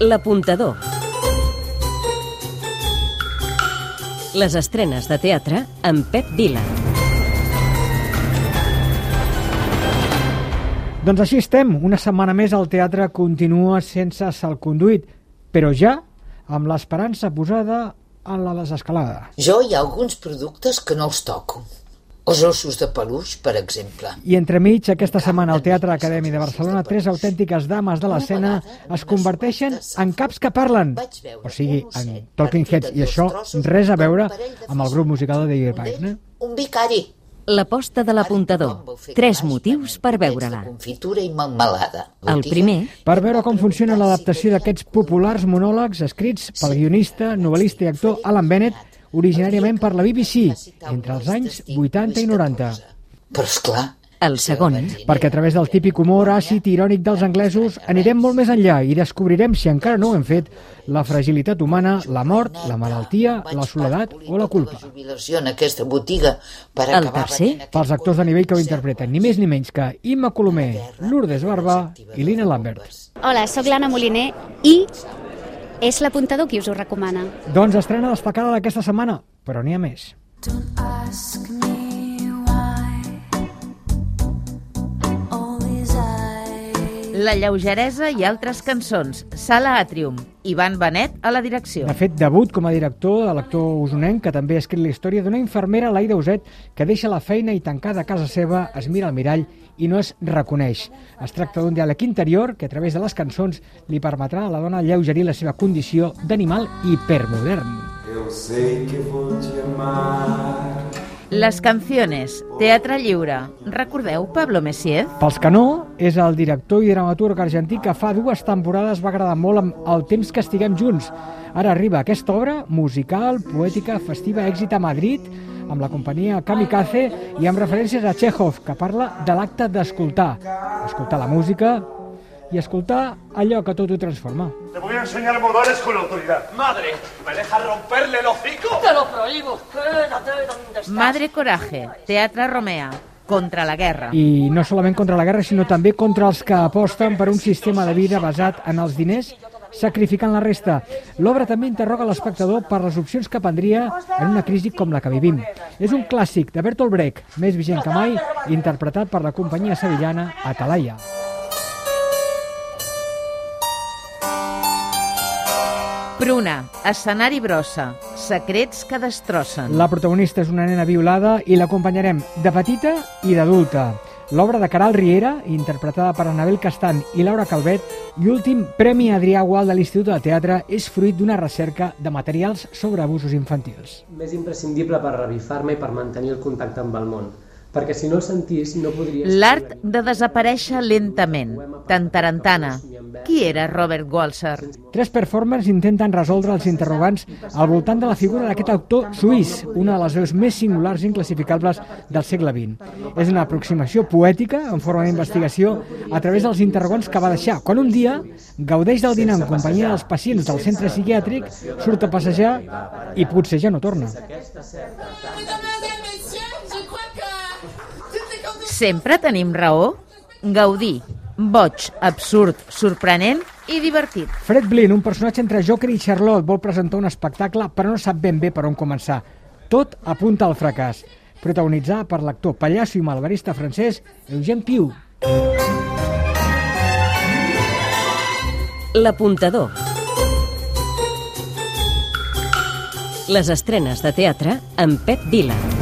L'apuntador. Les estrenes de teatre amb Pep Vila. Doncs així estem. Una setmana més el teatre continua sense salconduit, però ja amb l'esperança posada en la desescalada. Jo hi ha alguns productes que no els toco. Els ossos de peluix, per exemple. I entremig, aquesta setmana al Teatre Acadèmia de Barcelona, tres autèntiques dames de l'escena es converteixen en caps que parlen. O sigui, en Talking Heads. I això res a veure amb el grup musical de David Wagner. Un vicari. L'aposta de l'apuntador. Tres motius per veure-la. Confitura i melmelada. El primer, Per veure com funciona l'adaptació d'aquests populars monòlegs escrits pel guionista, novel·lista i actor Alan Bennett, originàriament per la BBC, entre els anys 80 i 90. Però, esclar, el segon, Perquè a través del típic humor àcid i irònic dels anglesos anirem molt més enllà i descobrirem, si encara no ho hem fet, la fragilitat humana, la mort, la malaltia, la soledat o la culpa. en aquesta botiga per El tercer? Pels actors de nivell que ho interpreten, ni més ni menys que Imma Colomer, Lourdes Barba i Lina Lambert. Hola, sóc l'Anna Moliner i és l'apuntador qui us ho recomana. Doncs estrena destacada d'aquesta setmana, però n'hi ha més. Don't ask me La lleugeresa i altres cançons. Sala Atrium. Ivan Benet a la direcció. De fet, debut com a director de l'actor usonenc, que també ha escrit la història d'una infermera, l'Aida Uset, que deixa la feina i tancada a casa seva es mira al mirall i no es reconeix. Es tracta d'un diàleg interior que, a través de les cançons, li permetrà a la dona lleugerir la seva condició d'animal hipermodern. Eu sei que vou te amar. Les canciones. Teatre lliure. Recordeu Pablo Messier? Pels que no, és el director i dramaturg argentí que fa dues temporades va agradar molt amb El temps que estiguem junts. Ara arriba aquesta obra musical, poètica, festiva, èxit a Madrid, amb la companyia Kamikaze i amb referències a Chekhov, que parla de l'acte d'escoltar. Escoltar la música i escoltar allò que tot ho transforma. Te voy a enseñar modales con autoridad. Madre, ¿me dejas romperle el hocico? Te lo prohíbo. Madre Coraje. Teatre Romea. Contra la guerra. I no solament contra la guerra, sinó també contra els que aposten per un sistema de vida basat en els diners sacrificant la resta. L'obra també interroga l'espectador per les opcions que prendria en una crisi com la que vivim. És un clàssic de Bertolt Brecht, més vigent que mai, interpretat per la companyia sevillana Atalaya. Pruna. Escenari brossa. Secrets que destrossen. La protagonista és una nena violada i l'acompanyarem de petita i d'adulta. L'obra de Caral Riera, interpretada per Anabel Castan i Laura Calvet, i últim Premi Adrià Gual de l'Institut de Teatre, és fruit d'una recerca de materials sobre abusos infantils. M'és imprescindible per revifar-me i per mantenir el contacte amb el món. Perquè si no el sentís, no podria... L'art de desaparèixer lentament. Tantarantana. Qui era Robert Walser? Tres performers intenten resoldre els interrogants al voltant de la figura d'aquest autor suís, una de les veus més singulars i inclassificables del segle XX. És una aproximació poètica, en forma d'investigació, a través dels interrogants que va deixar, quan un dia gaudeix del dinar en companyia dels pacients del centre psiquiàtric, surt a passejar i potser ja no torna. Sempre tenim raó? Gaudí. Boig, absurd, sorprenent i divertit. Fred Blin, un personatge entre Joker i Charlotte, vol presentar un espectacle però no sap ben bé per on començar. Tot apunta al fracàs. Protagonitzar per l'actor pallasso i malvarista francès Eugène Piu. L'apuntador. Les estrenes de teatre amb Pep Vila.